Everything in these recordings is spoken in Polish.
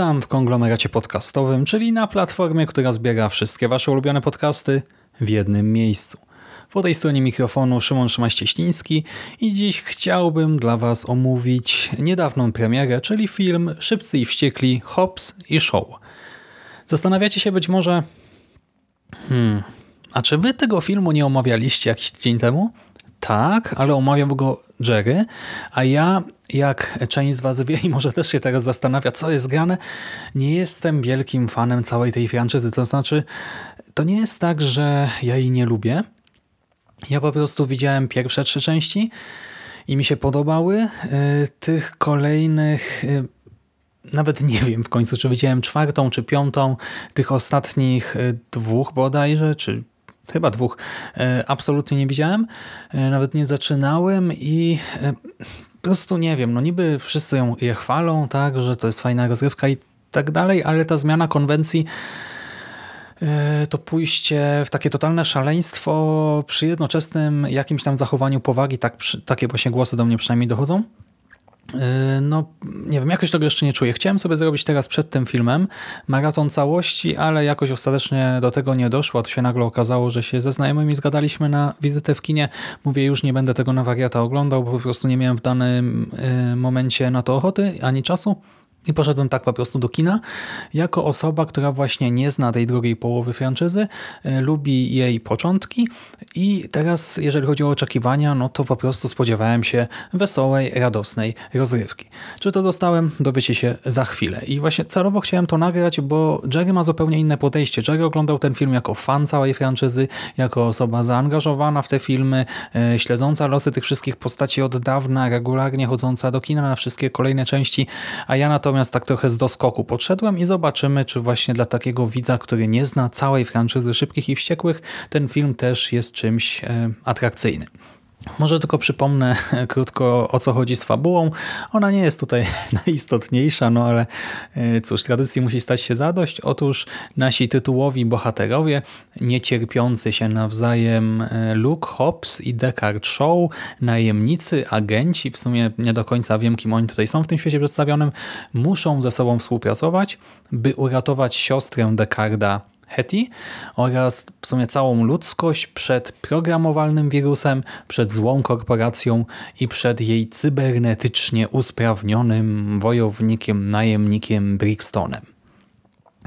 Witam w konglomeracie podcastowym, czyli na platformie, która zbiera wszystkie Wasze ulubione podcasty w jednym miejscu. Po tej stronie mikrofonu Szymon Szymaś-Cieśliński i dziś chciałbym dla Was omówić niedawną premierę, czyli film Szybcy i Wściekli, Hobbs i Show. Zastanawiacie się być może, hmm, a czy Wy tego filmu nie omawialiście jakiś tydzień temu? Tak, ale omawiał go Jerry, a ja, jak część z Was wie i może też się teraz zastanawia, co jest grane, nie jestem wielkim fanem całej tej franczyzy. To znaczy, to nie jest tak, że ja jej nie lubię. Ja po prostu widziałem pierwsze trzy części i mi się podobały. Y, Tych kolejnych y, nawet nie wiem w końcu, czy widziałem czwartą, czy piątą, tych ostatnich y, dwóch bodajże, czy chyba dwóch, y, absolutnie nie widziałem. Y, Nawet nie zaczynałem i y, po prostu nie wiem, no niby wszyscy ją je chwalą, tak, że to jest fajna rozrywka i tak dalej, ale ta zmiana konwencji e, to pójście w takie totalne szaleństwo przy jednoczesnym jakimś tam zachowaniu powagi, tak, takie właśnie głosy do mnie przynajmniej dochodzą. E, No, nie wiem, jakoś tego jeszcze nie czuję. Chciałem sobie zrobić teraz przed tym filmem maraton całości, ale jakoś ostatecznie do tego nie doszło. To się nagle okazało, że się ze znajomymi zgadaliśmy na wizytę w kinie. Mówię, już nie będę tego na wariata oglądał, bo po prostu nie miałem w danym e, momencie na to ochoty ani czasu. I poszedłem tak po prostu do kina, jako osoba, która właśnie nie zna tej drugiej połowy franczyzy, e, lubi jej początki i teraz, jeżeli chodzi o oczekiwania, no to po prostu spodziewałem się wesołej, radosnej rozrywki. Czy to dostałem? Dowiecie się za chwilę. I właśnie celowo chciałem to nagrać, bo Jerry ma zupełnie inne podejście. Jerry oglądał ten film jako fan całej franczyzy, jako osoba zaangażowana w te filmy, e, śledząca losy tych wszystkich postaci od dawna, regularnie chodząca do kina na wszystkie kolejne części, a ja natomiast tak trochę z doskoku podszedłem i zobaczymy, czy właśnie dla takiego widza, który nie zna całej franczyzy Szybkich i Wściekłych, ten film też jest czymś e, atrakcyjnym. Może tylko przypomnę krótko o co chodzi z fabułą. Ona nie jest tutaj najistotniejsza, no ale e, cóż, tradycji musi stać się zadość. Otóż nasi tytułowi bohaterowie, niecierpiący się nawzajem e, Luke Hobbs i Deckard Shaw, najemnicy, agenci, w sumie nie do końca wiem kim oni tutaj są w tym świecie przedstawionym, muszą ze sobą współpracować, by uratować siostrę Deckarda Hetty oraz w sumie całą ludzkość przed programowalnym wirusem, przed złą korporacją i przed jej cybernetycznie usprawnionym wojownikiem, najemnikiem Brickstonem.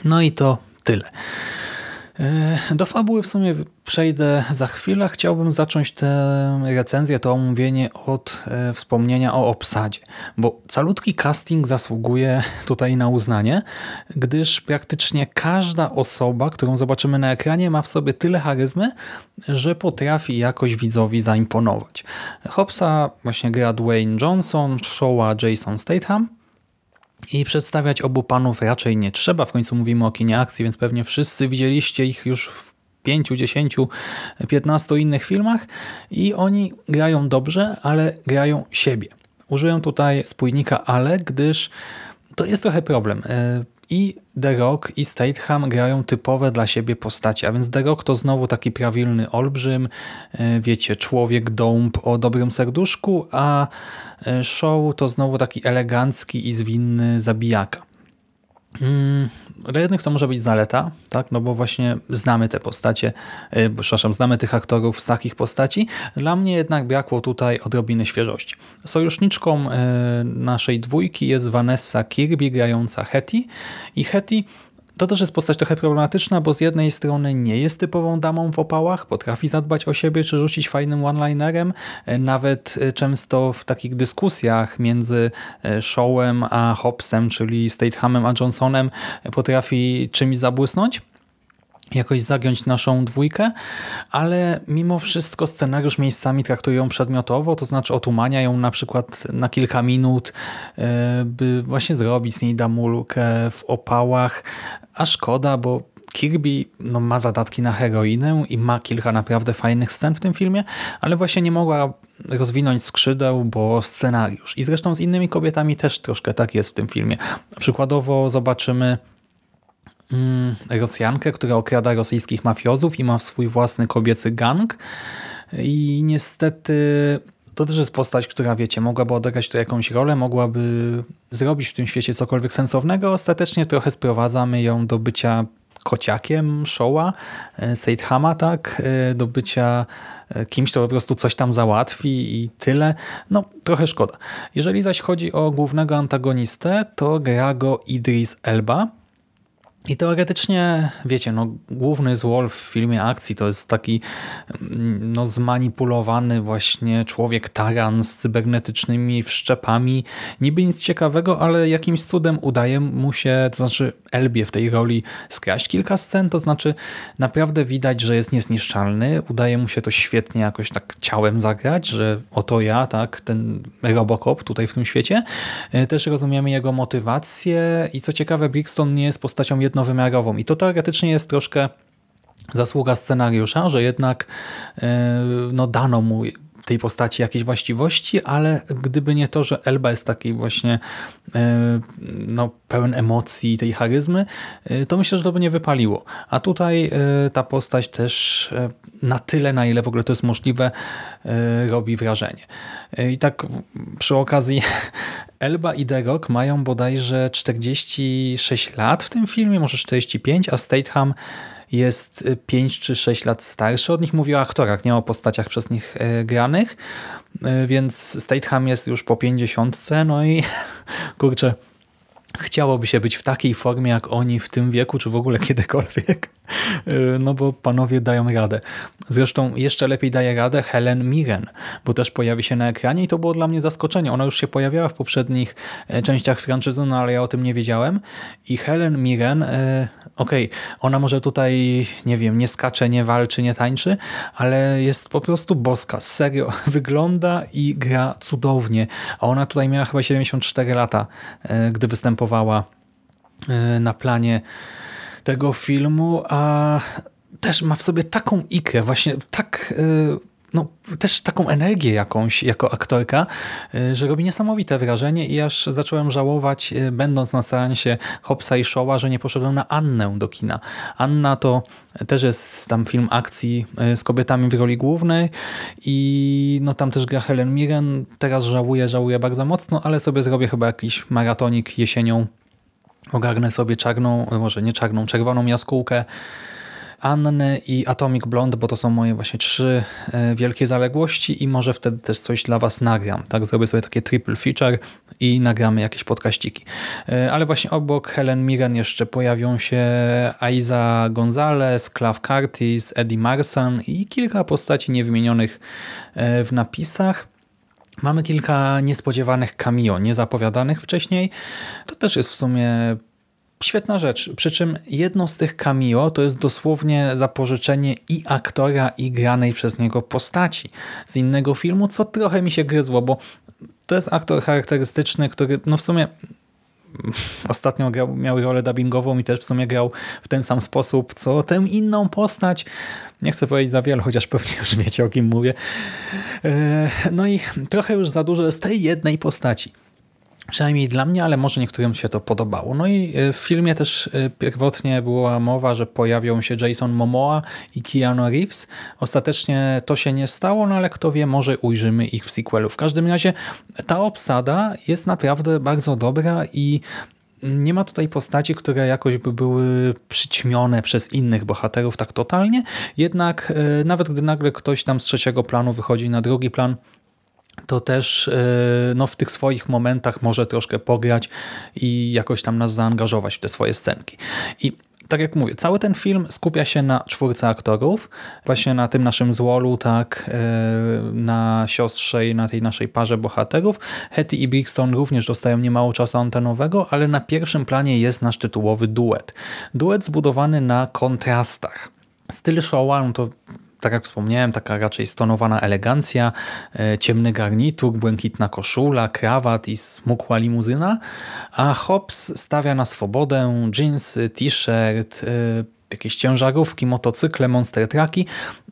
No i to tyle. E, Do fabuły w sumie przejdę za chwilę. Chciałbym zacząć tę recenzję, to omówienie od e, wspomnienia o obsadzie, bo calutki casting zasługuje tutaj na uznanie, gdyż praktycznie każda osoba, którą zobaczymy na ekranie ma w sobie tyle charyzmy, że potrafi jakoś widzowi zaimponować. Hobbsa właśnie gra Dwayne Johnson, Showa Jason Statham, i przedstawiać obu panów raczej nie trzeba. W końcu mówimy o kinie akcji, więc pewnie wszyscy widzieliście ich już w 5, 10, 15 innych filmach i oni grają dobrze, ale grają siebie. Użyłem tutaj spójnika ale, gdyż to jest trochę problem. I The Rock i Statham grają typowe dla siebie postacie, a więc The Rock to znowu taki prawilny olbrzym, e, wiecie, człowiek dąb o dobrym serduszku, a e, Show to znowu taki elegancki i zwinny zabijaka. Dla jednych to może być zaleta, tak? no bo właśnie znamy te postacie, yy, przepraszam, znamy tych aktorów z takich postaci. Dla mnie jednak brakło tutaj odrobiny świeżości. Sojuszniczką yy, naszej dwójki jest Vanessa Kirby grająca Hetty i Hetty to też jest postać trochę problematyczna, bo z jednej strony nie jest typową damą w opałach, potrafi zadbać o siebie czy rzucić fajnym one-linerem, e, nawet e, często w takich dyskusjach między e, Showem a Hobbsem, czyli Stathamem a Johnsonem potrafi czymś zabłysnąć. Jakoś zagiąć naszą dwójkę, ale mimo wszystko scenariusz miejscami traktuje ją przedmiotowo, to znaczy otumania ją na przykład na kilka minut, e, by właśnie zrobić z niej damulkę w opałach, a szkoda, bo Kirby no, ma zadatki na heroinę i ma kilka naprawdę fajnych scen w tym filmie, ale właśnie nie mogła rozwinąć skrzydeł, bo scenariusz. I zresztą z innymi kobietami też troszkę tak jest w tym filmie. Przykładowo zobaczymy Rosjankę, która okrada rosyjskich mafiozów i ma swój własny kobiecy gang. I niestety to też jest postać, która wiecie, mogłaby odegrać tu jakąś rolę, mogłaby zrobić w tym świecie cokolwiek sensownego. Ostatecznie trochę sprowadzamy ją do bycia kociakiem Showa, e, Statehama, tak, e, do bycia e, kimś, kto po prostu coś tam załatwi i tyle. No, trochę szkoda. Jeżeli zaś chodzi o głównego antagonistę, to gra go Idris Elba, i teoretycznie, wiecie, no, główny złol w filmie akcji to jest taki mm, no, zmanipulowany właśnie człowiek taran z cybernetycznymi wszczepami. Niby nic ciekawego, ale jakimś cudem udaje mu się, to znaczy Elbie w tej roli skraść kilka scen, to znaczy naprawdę widać, że jest niezniszczalny. Udaje mu się to świetnie jakoś tak ciałem zagrać, że oto ja, tak, ten Robocop tutaj w tym świecie. E, też rozumiemy jego motywację i co ciekawe, Brixton nie jest postacią jednowymiarową. I to teoretycznie jest troszkę zasługa scenariusza, że jednak e, no, dano mu tej postaci jakieś właściwości, ale gdyby nie to, że Elba jest taki właśnie e, no, pełen emocji i tej charyzmy, e, to myślę, że to by nie wypaliło. A tutaj ta postać też na tyle, na ile w ogóle to jest możliwe, robi wrażenie. I tak przy okazji Elba i The Rock mają bodajże 46 lat w tym filmie, może 45, a Statham jest 5 czy 6 lat starszy od nich. Mówię o aktorach, nie o postaciach przez nich e, granych, e, więc Statham jest już po 50, no i kurczę, chciałoby się być w takiej formie jak oni w tym wieku, czy w ogóle kiedykolwiek, y, no bo panowie dają radę. Zresztą jeszcze lepiej daje radę Helen Mirren, bo też pojawi się na ekranie i to było dla mnie zaskoczenie. Ona już się pojawiała w poprzednich e, częściach franczyzy, no ale ja o tym nie wiedziałem. I Helen Mirren, e, okej, okay, ona może tutaj, nie wiem, nie skacze, nie walczy, nie tańczy, ale jest po prostu boska. Serio, wygląda i gra cudownie. A ona tutaj miała chyba 74 lata, e, gdy występowała na planie tego filmu, a też ma w sobie taką ikrę, właśnie tak no, też taką energię jakąś jako aktorka, y, że robi niesamowite wrażenie i aż zacząłem żałować, y, będąc na seansie Hopsa i Showa, że nie poszedłem na Annę do kina. Anna to też jest tam film akcji y, z kobietami w roli głównej i no tam też gra Helen Mirren. Teraz żałuję, żałuję bardzo mocno, ale sobie zrobię chyba jakiś maratonik jesienią. Ogarnę sobie czarną, może nie czarną, czerwoną jaskółkę Anny i Atomic Blonde, bo to są moje właśnie trzy e, wielkie zaległości i może wtedy też coś dla Was nagram. Tak, zrobię sobie takie triple feature i nagramy jakieś podkaściki. E, ale właśnie obok Helen Mirren jeszcze pojawią się Aiza Gonzalez, Clive Curtis, Eddie Marsan i kilka postaci niewymienionych e, w napisach. Mamy kilka niespodziewanych cameo, niezapowiadanych wcześniej. To też jest w sumie Świetna rzecz. Przy czym jedno z tych cameo to jest dosłownie zapożyczenie i aktora, i granej przez niego postaci z innego filmu, co trochę mi się gryzło, bo to jest aktor charakterystyczny, który no w sumie ostatnio grał, miał rolę dubbingową i też w sumie grał w ten sam sposób, co tę inną postać. Nie chcę powiedzieć za wiele, chociaż pewnie już wiecie o kim mówię. E, no i trochę już za dużo jest tej jednej postaci. Przynajmniej dla mnie, ale może niektórym się to podobało. No i e, w filmie też e, pierwotnie była mowa, że pojawią się Jason Momoa i Keanu Reeves. Ostatecznie to się nie stało, no ale kto wie, może ujrzymy ich w sequelu. W każdym razie ta obsada jest naprawdę bardzo dobra i nie ma tutaj postaci, które jakoś by były przyćmione przez innych bohaterów tak totalnie. Jednak e, nawet gdy nagle ktoś tam z trzeciego planu wychodzi na drugi plan, to też e, no, w tych swoich momentach może troszkę pograć i jakoś tam nas zaangażować w te swoje scenki. I tak jak mówię, cały ten film skupia się na czwórce aktorów, właśnie na tym naszym złolu, tak, e, na siostrze i na tej naszej parze bohaterów. Hetty i Brixton również dostają niemało czasu antenowego, ale na pierwszym planie jest nasz tytułowy duet. Duet zbudowany na kontrastach. Styl showa, no to tak jak wspomniałem, taka raczej stonowana elegancja, e, ciemny garnitur, błękitna koszula, krawat i smukła limuzyna, a Hobbs stawia na swobodę, jeansy, t-shirt, e, jakieś ciężarówki, motocykle, monster trucki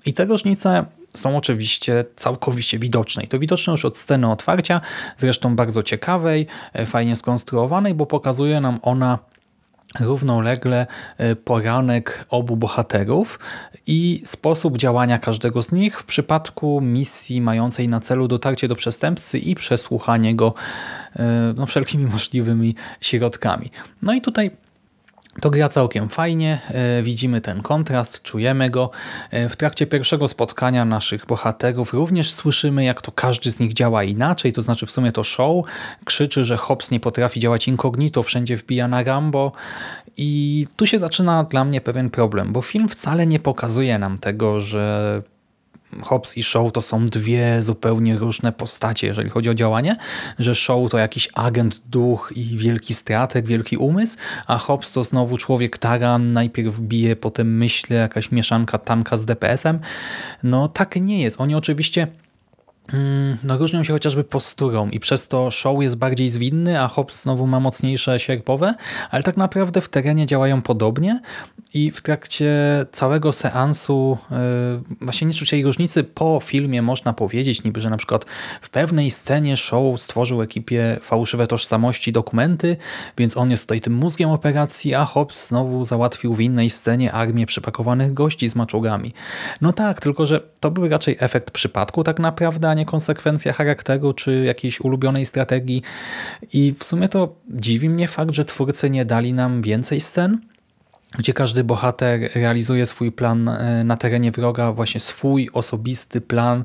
i te różnice są oczywiście całkowicie widoczne. I to widoczne już od sceny otwarcia, zresztą bardzo ciekawej, e, fajnie skonstruowanej, bo pokazuje nam ona równolegle e, poranek obu bohaterów i sposób działania każdego z nich w przypadku misji mającej na celu dotarcie do przestępcy i przesłuchanie go e, no, wszelkimi możliwymi środkami. No i tutaj to gra całkiem fajnie, e, widzimy ten kontrast, czujemy go. E, w trakcie pierwszego spotkania naszych bohaterów również słyszymy, jak to każdy z nich działa inaczej, to znaczy w sumie to show krzyczy, że Hobbs nie potrafi działać incognito, wszędzie wbija na Rambo i tu się zaczyna dla mnie pewien problem, bo film wcale nie pokazuje nam tego, że Hobbs i Shaw to są dwie zupełnie różne postacie, jeżeli chodzi o działanie, że Shaw to jakiś agent, duch i wielki strateg, wielki umysł, a Hobbs to znowu człowiek taran, najpierw bije, potem myśli, jakaś mieszanka tanka z DPS-em. No tak nie jest. Oni oczywiście no różnią się chociażby posturą i przez to show jest bardziej zwinny, a Hobbs znowu ma mocniejsze sierpowe, ale tak naprawdę w terenie działają podobnie i w trakcie całego seansu yy, właśnie nie czuć jej różnicy. Po filmie można powiedzieć niby, że na przykład w pewnej scenie show stworzył ekipie fałszywe tożsamości dokumenty, więc on jest tutaj tym mózgiem operacji, a Hobbs znowu załatwił w innej scenie armię przypakowanych gości z maczugami. No tak, tylko że to był raczej efekt przypadku tak naprawdę, a nie konsekwencja charakteru czy jakiejś ulubionej strategii. I w sumie to dziwi mnie fakt, że twórcy nie dali nam więcej scen, gdzie każdy bohater realizuje swój plan e, na terenie wroga, właśnie swój osobisty plan,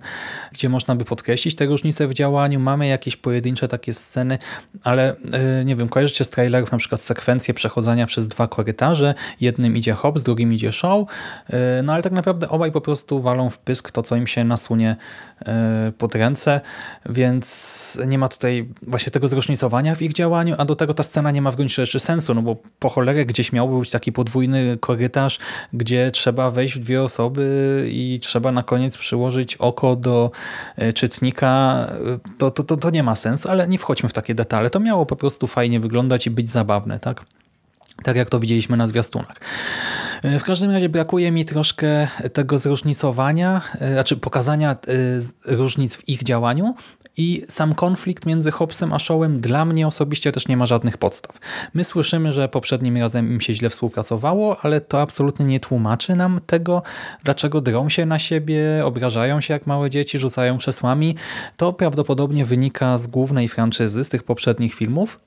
gdzie można by podkreślić te różnice w działaniu. Mamy jakieś pojedyncze takie sceny, ale e, nie wiem, kojarzycie z trailerów na przykład sekwencję przechodzenia przez dwa korytarze, jednym idzie Hobbs, drugim idzie Show, e, no ale tak naprawdę obaj po prostu walą w pysk to, co im się nasunie pod ręce, więc nie ma tutaj właśnie tego zróżnicowania w ich działaniu, a do tego ta scena nie ma w gruncie rzeczy sensu, no bo po cholerę gdzieś miałby być taki podwójny podwójny korytarz, gdzie trzeba wejść w dwie osoby i trzeba na koniec przyłożyć oko do e, czytnika, to, to, to, to nie ma sensu, ale nie wchodźmy w takie detale. To miało po prostu fajnie wyglądać i być zabawne, tak? Tak jak to widzieliśmy na zwiastunach. E, w każdym razie brakuje mi troszkę tego zróżnicowania, e, znaczy pokazania różnic w ich działaniu i sam konflikt między Hobbsem a Showem dla mnie osobiście też nie ma żadnych podstaw. My słyszymy, że poprzednim razem im się źle współpracowało, ale to absolutnie nie tłumaczy nam tego, dlaczego drą się na siebie, obrażają się jak małe dzieci, rzucają krzesłami. To prawdopodobnie wynika z głównej franczyzy, z tych poprzednich filmów,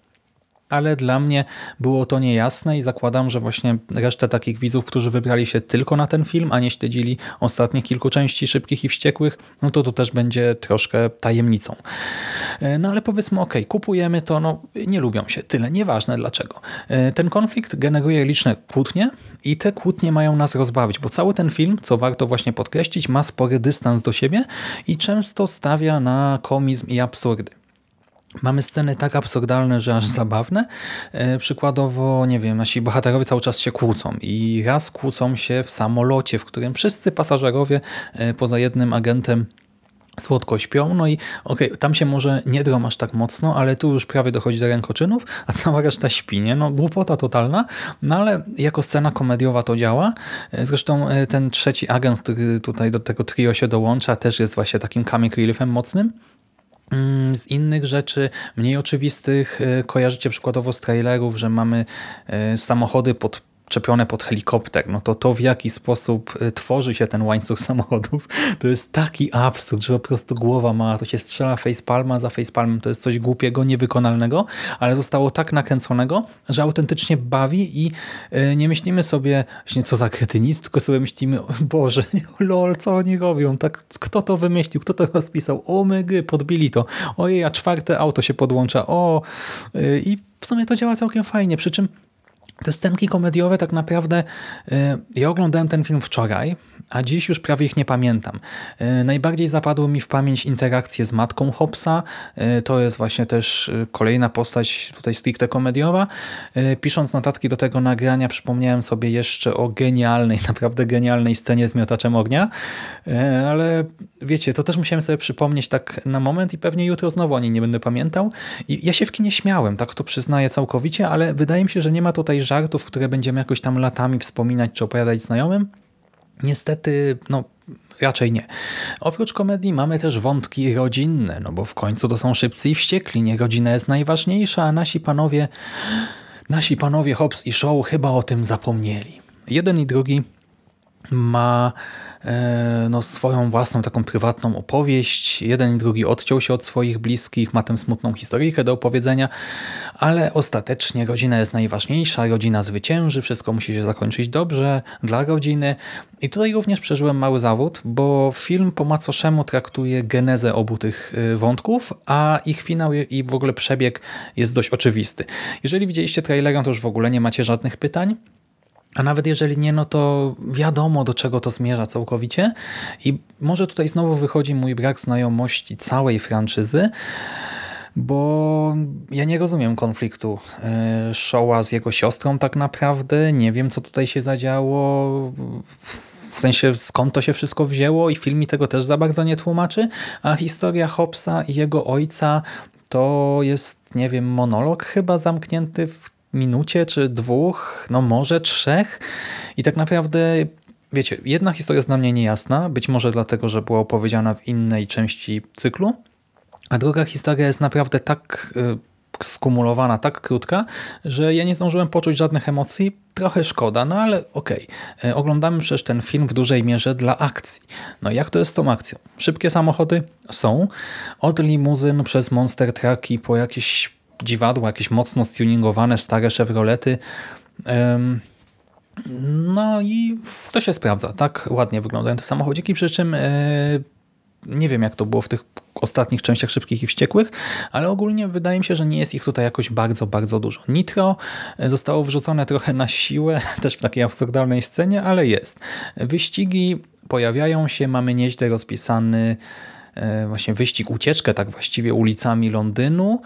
ale dla mnie było to niejasne i zakładam, że właśnie resztę takich widzów, którzy wybrali się tylko na ten film, a nie śledzili ostatnich kilku części Szybkich i Wściekłych, no to to też będzie troszkę tajemnicą. E, no ale powiedzmy, ok, kupujemy to, no nie lubią się, tyle, nieważne dlaczego. E, ten konflikt generuje liczne kłótnie i te kłótnie mają nas rozbawić, bo cały ten film, co warto właśnie podkreślić, ma spory dystans do siebie i często stawia na komizm i absurdy. Mamy sceny tak absurdalne, że aż zabawne. E, przykładowo, nie wiem, nasi bohaterowie cały czas się kłócą i raz kłócą się w samolocie, w którym wszyscy pasażerowie e, poza jednym agentem słodko śpią, no i okej, okay, tam się może nie drom aż tak mocno, ale tu już prawie dochodzi do rękoczynów, a cała reszta śpi, nie? No głupota totalna, no ale jako scena komediowa to działa. E, zresztą ten trzeci agent, który tutaj do tego trio się dołącza, też jest właśnie takim comic reliefem mocnym. Mm, z innych rzeczy, mniej oczywistych, e, kojarzycie przykładowo z trailerów, że mamy e, samochody pod czepione pod helikopter, no to to w jaki sposób e, tworzy się ten łańcuch samochodów, to jest taki absurd, że po prostu głowa ma, to się strzela facepalma za facepalmem, to jest coś głupiego, niewykonalnego, ale zostało tak nakręconego, że autentycznie bawi i nie myślimy sobie właśnie co za kretynizm, tylko sobie myślimy, Boże, lol, co oni robią, tak, kto to wymyślił, kto to rozpisał, o mygy, podbili to, ojej, a czwarte auto się podłącza, o i w sumie to działa całkiem fajnie, przy czym te scenki komediowe tak naprawdę, e, ja oglądałem ten film wczoraj, a dziś już prawie ich nie pamiętam. E, najbardziej zapadły mi w pamięć interakcje z matką Hobsa, e, to jest właśnie też kolejna postać tutaj stricte komediowa. Pisząc notatki do tego nagrania przypomniałem sobie jeszcze o genialnej, naprawdę genialnej scenie z miotaczem ognia, ale wiecie, to też musiałem sobie przypomnieć tak na moment i pewnie jutro znowu o niej nie będę pamiętał. I ja się w kinie śmiałem, tak to przyznaję całkowicie, ale wydaje mi się, że nie ma tutaj żartów, które będziemy jakoś tam latami wspominać czy opowiadać znajomym? Niestety, no raczej nie. Oprócz komedii mamy też wątki rodzinne, no bo w końcu to są szybcy i wściekli, nie rodzina jest najważniejsza, a nasi panowie, nasi panowie Hobbs i Shaw chyba o tym zapomnieli. Jeden i drugi ma e, no, swoją własną taką prywatną opowieść. Jeden i drugi odciął się od swoich bliskich, ma tę smutną historyjkę do opowiedzenia, ale ostatecznie rodzina jest najważniejsza, rodzina zwycięży, wszystko musi się zakończyć dobrze dla rodziny. I tutaj również przeżyłem mały zawód, bo film po macoszemu traktuje genezę obu tych e, wątków, a ich finał i w ogóle przebieg jest dość oczywisty. Jeżeli widzieliście trailerem, to już w ogóle nie macie żadnych pytań. A nawet jeżeli nie, no to wiadomo do czego to zmierza całkowicie. I może tutaj znowu wychodzi mój brak znajomości całej franczyzy, bo ja nie rozumiem konfliktu e, Showa z jego siostrą tak naprawdę. Nie wiem, co tutaj się zadziało, w sensie skąd to się wszystko wzięło i film mi tego też za bardzo nie tłumaczy, a historia Hobbsa i jego ojca to jest, nie wiem, monolog chyba zamknięty w minucie czy dwóch, no może trzech i tak naprawdę wiecie, jedna historia jest dla mnie niejasna, być może dlatego, że była opowiedziana w innej części cyklu, a druga historia jest naprawdę tak y, skumulowana, tak krótka, że ja nie zdążyłem poczuć żadnych emocji. Trochę szkoda, no ale okej. Okay. Oglądamy przecież ten film w dużej mierze dla akcji. No jak to jest z tą akcją? Szybkie samochody są. Od limuzyn przez monster trucki po jakieś dziwadła, jakieś mocno stuningowane, stare Chevrolety. No i to się sprawdza. Tak ładnie wyglądają te samochodziki, przy czym e, nie wiem jak to było w tych ostatnich częściach Szybkich i Wściekłych, ale ogólnie wydaje mi się, że nie jest ich tutaj jakoś bardzo, bardzo dużo. Nitro e, zostało wrzucone trochę na siłę, też w takiej absurdalnej scenie, ale jest. Wyścigi pojawiają się, mamy nieźle rozpisany e, właśnie wyścig, ucieczkę tak właściwie ulicami Londynu,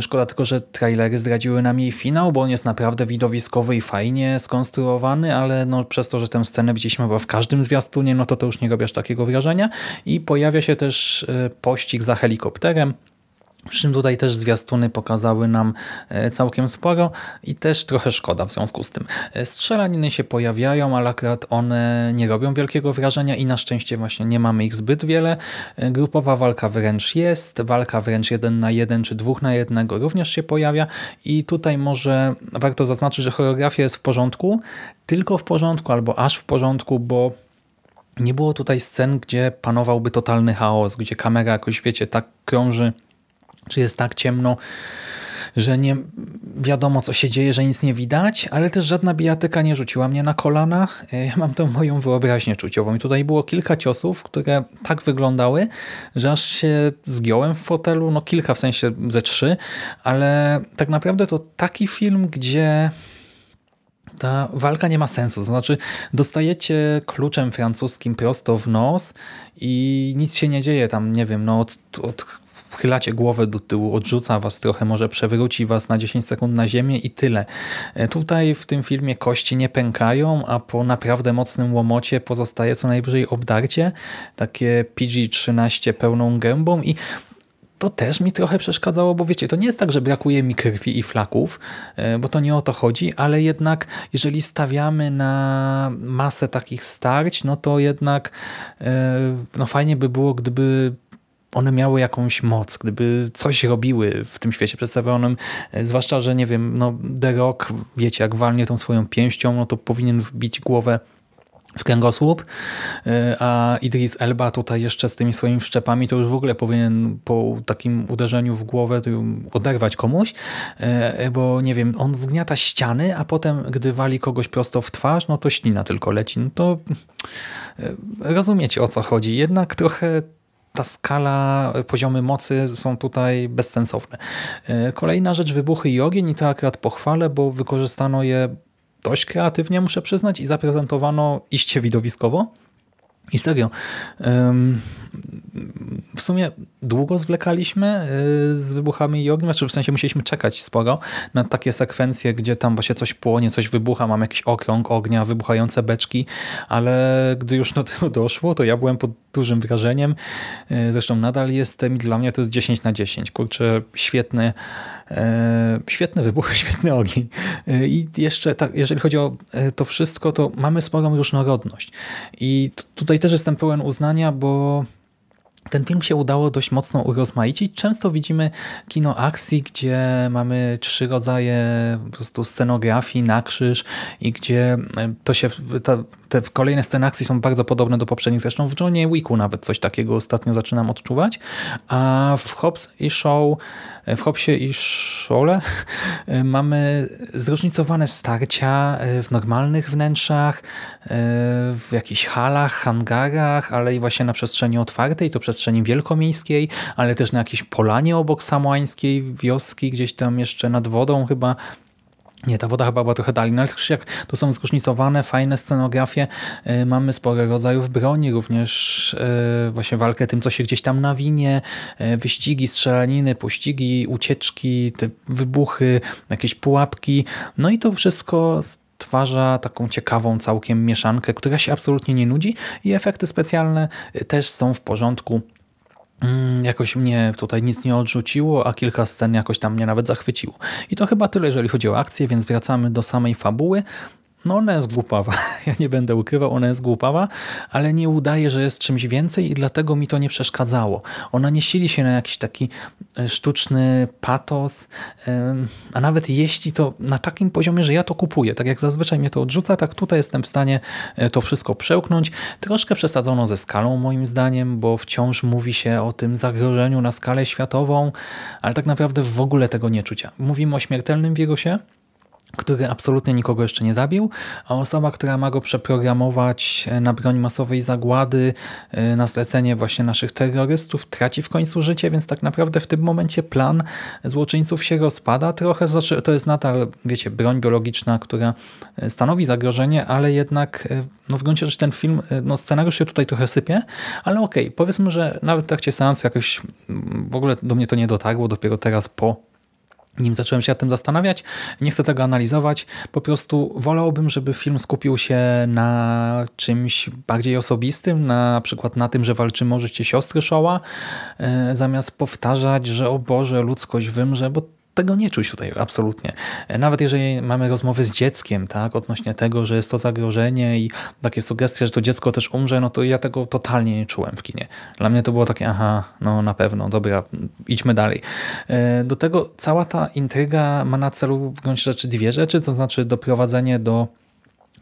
szkoda tylko, że trailery zdradziły nam jej finał, bo on jest naprawdę widowiskowy i fajnie skonstruowany, ale no przez to, że tę scenę widzieliśmy chyba w każdym zwiastunie, no to to już nie robisz takiego wrażenia. I pojawia się też e, pościg za helikopterem, przy czym tutaj też zwiastuny pokazały nam e, całkiem sporo i też trochę szkoda w związku z tym. E, strzelaniny się pojawiają, ale akurat one nie robią wielkiego wrażenia i na szczęście właśnie nie mamy ich zbyt wiele. E, grupowa walka wręcz jest, walka wręcz jeden na jeden czy dwóch na jednego również się pojawia i tutaj może warto zaznaczyć, że choreografia jest w porządku, tylko w porządku albo aż w porządku, bo nie było tutaj scen, gdzie panowałby totalny chaos, gdzie kamera jakoś, wiecie, tak krąży czy jest tak ciemno, że nie wiadomo co się dzieje, że nic nie widać, ale też żadna bijatyka nie rzuciła mnie na kolana. E, ja mam tą moją wyobraźnię czuciową. I tutaj było kilka ciosów, które tak wyglądały, że aż się zgiąłem w fotelu, no kilka w sensie ze trzy, ale tak naprawdę to taki film, gdzie ta walka nie ma sensu. To znaczy, dostajecie kluczem francuskim prosto w nos i nic się nie dzieje. Tam, nie wiem, no od, od wchylacie głowę do tyłu, odrzuca was trochę, może przewróci was na 10 sekund na ziemię i tyle. E, tutaj w tym filmie kości nie pękają, a po naprawdę mocnym łomocie pozostaje co najwyżej obdarcie, takie PG-13 pełną gębą i to też mi trochę przeszkadzało, bo wiecie, to nie jest tak, że brakuje mi krwi i flaków, e, bo to nie o to chodzi, ale jednak jeżeli stawiamy na masę takich starć, no to jednak e, no fajnie by było, gdyby one miały jakąś moc, gdyby coś robiły w tym świecie przedstawionym, e, zwłaszcza, że nie wiem, no The Rock, wiecie, jak walnie tą swoją pięścią, no to powinien wbić głowę w kręgosłup, e, a Idris Elba tutaj jeszcze z tymi swoimi wszczepami to już w ogóle powinien po takim uderzeniu w głowę oderwać komuś, e, bo nie wiem, on zgniata ściany, a potem gdy wali kogoś prosto w twarz, no to ślina tylko leci. No to rozumiecie o co chodzi. Jednak trochę ta skala, poziomy mocy są tutaj bezsensowne. E, kolejna rzecz, wybuchy i ogień i to akurat pochwalę, bo wykorzystano je dość kreatywnie, muszę przyznać, i zaprezentowano iście widowiskowo. I serio, w sumie długo zwlekaliśmy y, z wybuchami i ogniem, znaczy w sensie musieliśmy czekać sporo na takie sekwencje, gdzie tam właśnie coś płonie, coś wybucha, mam jakiś okrąg ognia, wybuchające beczki, ale gdy już do tego doszło, to ja byłem pod dużym wrażeniem. Y, zresztą nadal jestem i dla mnie to jest 10 na 10. Kurczę, świetny, y, świetny wybuch, świetny ogień. I jeszcze tak, jeżeli chodzi o to wszystko, to mamy sporą różnorodność. I tutaj też jestem pełen uznania, bo ten film się udało dość mocno urozmaicić. Często widzimy kino akcji, gdzie mamy trzy rodzaje po prostu scenografii na krzyż i gdzie e, to się, ta, te kolejne sceny akcji są bardzo podobne do poprzednich. Zresztą w Johnie Wicku nawet coś takiego ostatnio zaczynam odczuwać. A w Hobbs i Show w Hopsie i Szole mamy zróżnicowane starcia w normalnych wnętrzach, w jakichś halach, hangarach, ale i właśnie na przestrzeni otwartej, to przestrzeni wielkomiejskiej, ale też na jakiejś polanie obok samoańskiej wioski, gdzieś tam jeszcze nad wodą chyba nie, ta woda chyba była trochę dalej, no ale też jak to są zróżnicowane, fajne scenografie, yy, mamy sporo rodzajów broni, również yy, właśnie walkę tym, co się gdzieś tam nawinie, yy, wyścigi, strzelaniny, pościgi, ucieczki, te wybuchy, jakieś pułapki, no i to wszystko stwarza taką ciekawą całkiem mieszankę, która się absolutnie nie nudzi i efekty specjalne też są w porządku. Mm, jakoś mnie tutaj nic nie odrzuciło, a kilka scen jakoś tam mnie nawet zachwyciło. I to chyba tyle, jeżeli chodzi o akcję, więc wracamy do samej fabuły. No ona jest głupawa, ja nie będę ukrywał, ona jest głupawa, ale nie udaje, że jest czymś więcej i dlatego mi to nie przeszkadzało. Ona nie sili się na jakiś taki e, sztuczny patos, a nawet jeśli to na takim poziomie, że ja to kupuję, tak jak zazwyczaj mnie to odrzuca, tak tutaj jestem w stanie e, to wszystko przełknąć. Troszkę przesadzono ze skalą moim zdaniem, bo wciąż mówi się o tym zagrożeniu na skalę światową, ale tak naprawdę w ogóle tego nie czucia. Mówimy o śmiertelnym wirusie, który absolutnie nikogo jeszcze nie zabił, a osoba, która ma go przeprogramować e, na broń masowej zagłady, e, na zlecenie właśnie naszych terrorystów, traci w końcu życie, więc tak naprawdę w tym momencie plan złoczyńców się rozpada trochę. Znaczy, to jest nadal, wiecie, broń biologiczna, która e, stanowi zagrożenie, ale jednak no w gruncie rzeczy ten film, no scenariusz się tutaj trochę sypie, ale okej, okay, powiedzmy, że nawet w trakcie seansu jakoś w ogóle do mnie to nie dotarło, dopiero teraz po nim zacząłem się nad tym zastanawiać. Nie chcę tego analizować. Po prostu wolałbym, żeby film skupił się na czymś bardziej osobistym, na przykład na tym, że walczymy o życie siostry Showa, e, zamiast powtarzać, że o Boże, ludzkość wymrze, bo tego nie czuć tutaj absolutnie. Nawet jeżeli mamy rozmowy z dzieckiem, tak, odnośnie tego, że jest to zagrożenie i takie sugestie, że to dziecko też umrze, no to ja tego totalnie nie czułem w kinie. Dla mnie to było takie, aha, no na pewno, dobra, idźmy dalej. E, do tego cała ta intryga ma na celu w gruncie rzeczy dwie rzeczy, to znaczy doprowadzenie do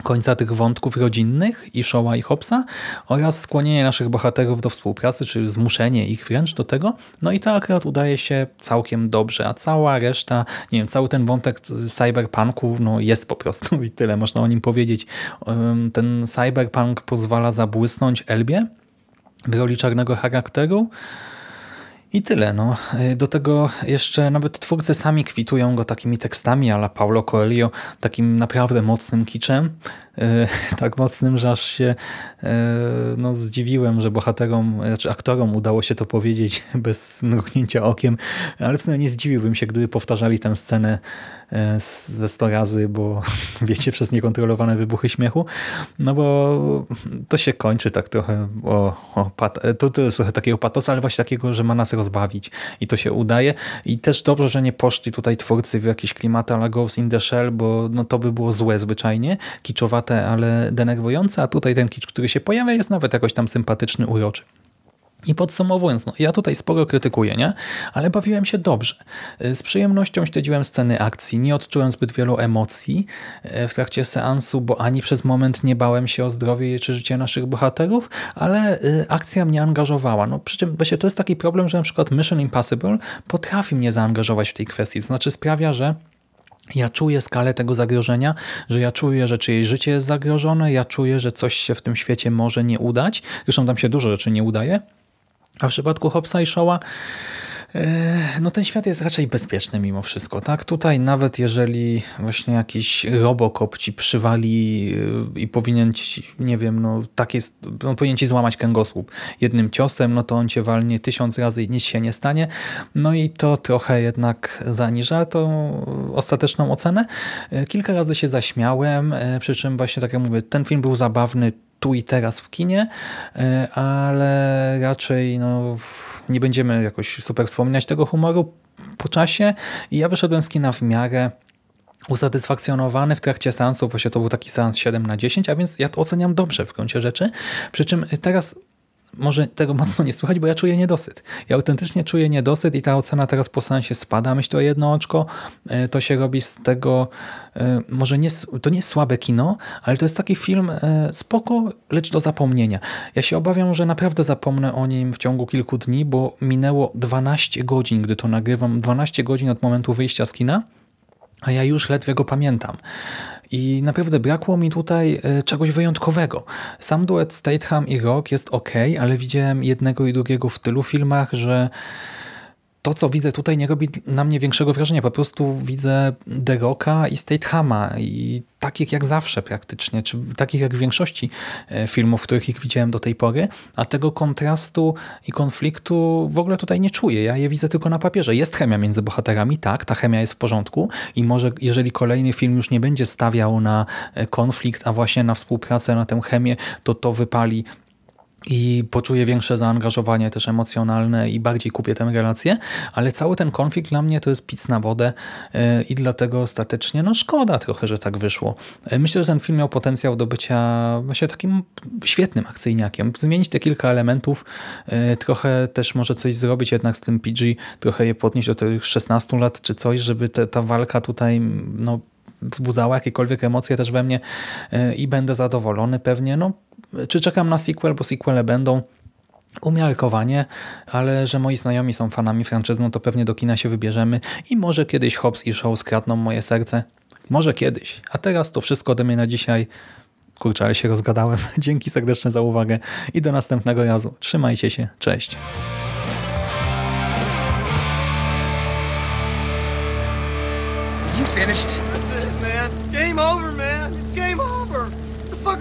końca tych wątków rodzinnych i Showa i Hopsa oraz skłonienie naszych bohaterów do współpracy, czy zmuszenie ich wręcz do tego. No i to akurat udaje się całkiem dobrze, a cała reszta, nie wiem, cały ten wątek cyberpunku no jest po prostu i tyle można o nim powiedzieć. Ten cyberpunk pozwala zabłysnąć Elbie w roli czarnego charakteru, i tyle. No. Do tego jeszcze nawet twórcy sami kwitują go takimi tekstami ala Paulo Coelho, takim naprawdę mocnym kiczem. E, tak mocnym, że aż się e, no, zdziwiłem, że bohaterom, znaczy aktorom udało się to powiedzieć bez mrugnięcia okiem, ale w sumie nie zdziwiłbym się, gdyby powtarzali tę scenę e, ze 100 razy, bo wiecie, przez niekontrolowane wybuchy śmiechu, no bo to się kończy tak trochę o, o to, to jest trochę takiego patosa, ale właśnie takiego, że ma nas rozbawić. I to się udaje. I też dobrze, że nie poszli tutaj twórcy w jakieś klimaty ala Ghost in the Shell, bo no, to by było złe zwyczajnie, kiczowate ale denerwujące, a tutaj ten kicz, który się pojawia jest nawet jakoś tam sympatyczny, uroczy. I podsumowując, no, ja tutaj sporo krytykuję, nie? ale bawiłem się dobrze. Z przyjemnością śledziłem sceny akcji, nie odczułem zbyt wielu emocji e, w trakcie seansu, bo ani przez moment nie bałem się o zdrowie czy życie naszych bohaterów, ale e, akcja mnie angażowała. No, przy czym właśnie to jest taki problem, że na przykład Mission Impossible potrafi mnie zaangażować w tej kwestii, to znaczy sprawia, że ja czuję skalę tego zagrożenia, że ja czuję, że czyjeś życie jest zagrożone, ja czuję, że coś się w tym świecie może nie udać. Zresztą tam się dużo rzeczy nie udaje. A w przypadku Hobbsa i Shawa e, no ten świat jest raczej bezpieczny mimo wszystko, tak? Tutaj nawet jeżeli właśnie jakiś Robocop ci przywali e, i powinien ci, nie wiem, no tak jest, on powinien ci złamać kręgosłup jednym ciosem, no to on cię walnie tysiąc razy i nic się nie stanie. No i to trochę jednak zaniża tą ostateczną ocenę. E, Kilka razy się zaśmiałem, e, przy czym właśnie tak jak mówię, ten film był zabawny tu i teraz w kinie, e, ale raczej no, nie będziemy jakoś super wspominać tego humoru po czasie. I ja wyszedłem z kina w miarę usatysfakcjonowany w trakcie seansu, właśnie to był taki seans 7 na 10, a więc ja to oceniam dobrze w gruncie rzeczy, przy czym teraz może tego mocno nie słychać, bo ja czuję niedosyt. Ja autentycznie czuję niedosyt i ta ocena teraz po seansie spada. Myślę o jedno oczko. E, To się robi z tego, e, może nie, to nie słabe kino, ale to jest taki film e, spoko, lecz do zapomnienia. Ja się obawiam, że naprawdę zapomnę o nim w ciągu kilku dni, bo minęło 12 godzin, gdy to nagrywam. 12 godzin od momentu wyjścia z kina a ja już ledwie go pamiętam. I naprawdę brakło mi tutaj e, czegoś wyjątkowego. Sam duet Statham i Rock jest ok, ale widziałem jednego i drugiego w tylu filmach, że to, co widzę tutaj, nie robi na mnie większego wrażenia. Po prostu widzę The Rocka i Stathama i takich jak zawsze praktycznie, czy takich jak w większości e, filmów, których ich widziałem do tej pory, a tego kontrastu i konfliktu w ogóle tutaj nie czuję. Ja je widzę tylko na papierze. Jest chemia między bohaterami, tak, ta chemia jest w porządku i może jeżeli kolejny film już nie będzie stawiał na e, konflikt, a właśnie na współpracę, na tę chemię, to to wypali i poczuję większe zaangażowanie też emocjonalne i bardziej kupię tę relację, ale cały ten konflikt dla mnie to jest pic na wodę yy, i dlatego ostatecznie no szkoda trochę, że tak wyszło. Yy, Myślę, że ten film miał potencjał do bycia właśnie takim świetnym akcyjniakiem. Zmienić te kilka elementów, yy, trochę też może coś zrobić jednak z tym PG, trochę je podnieść do tych 16 lat czy coś, żeby te, ta walka tutaj no, wzbudzała jakiekolwiek emocje też we mnie yy, i będę zadowolony pewnie. No, czy czekam na sequel, bo sequele będą. Umiarkowanie, ale że moi znajomi są fanami franczyzy, no to pewnie do kina się wybierzemy i może kiedyś Hobbs i Shaw skradną moje serce. Może kiedyś. A teraz to wszystko ode mnie na dzisiaj. Kurczę, ale się rozgadałem. Dzięki serdeczne za uwagę i do następnego razu. Trzymajcie się. Cześć. You finished?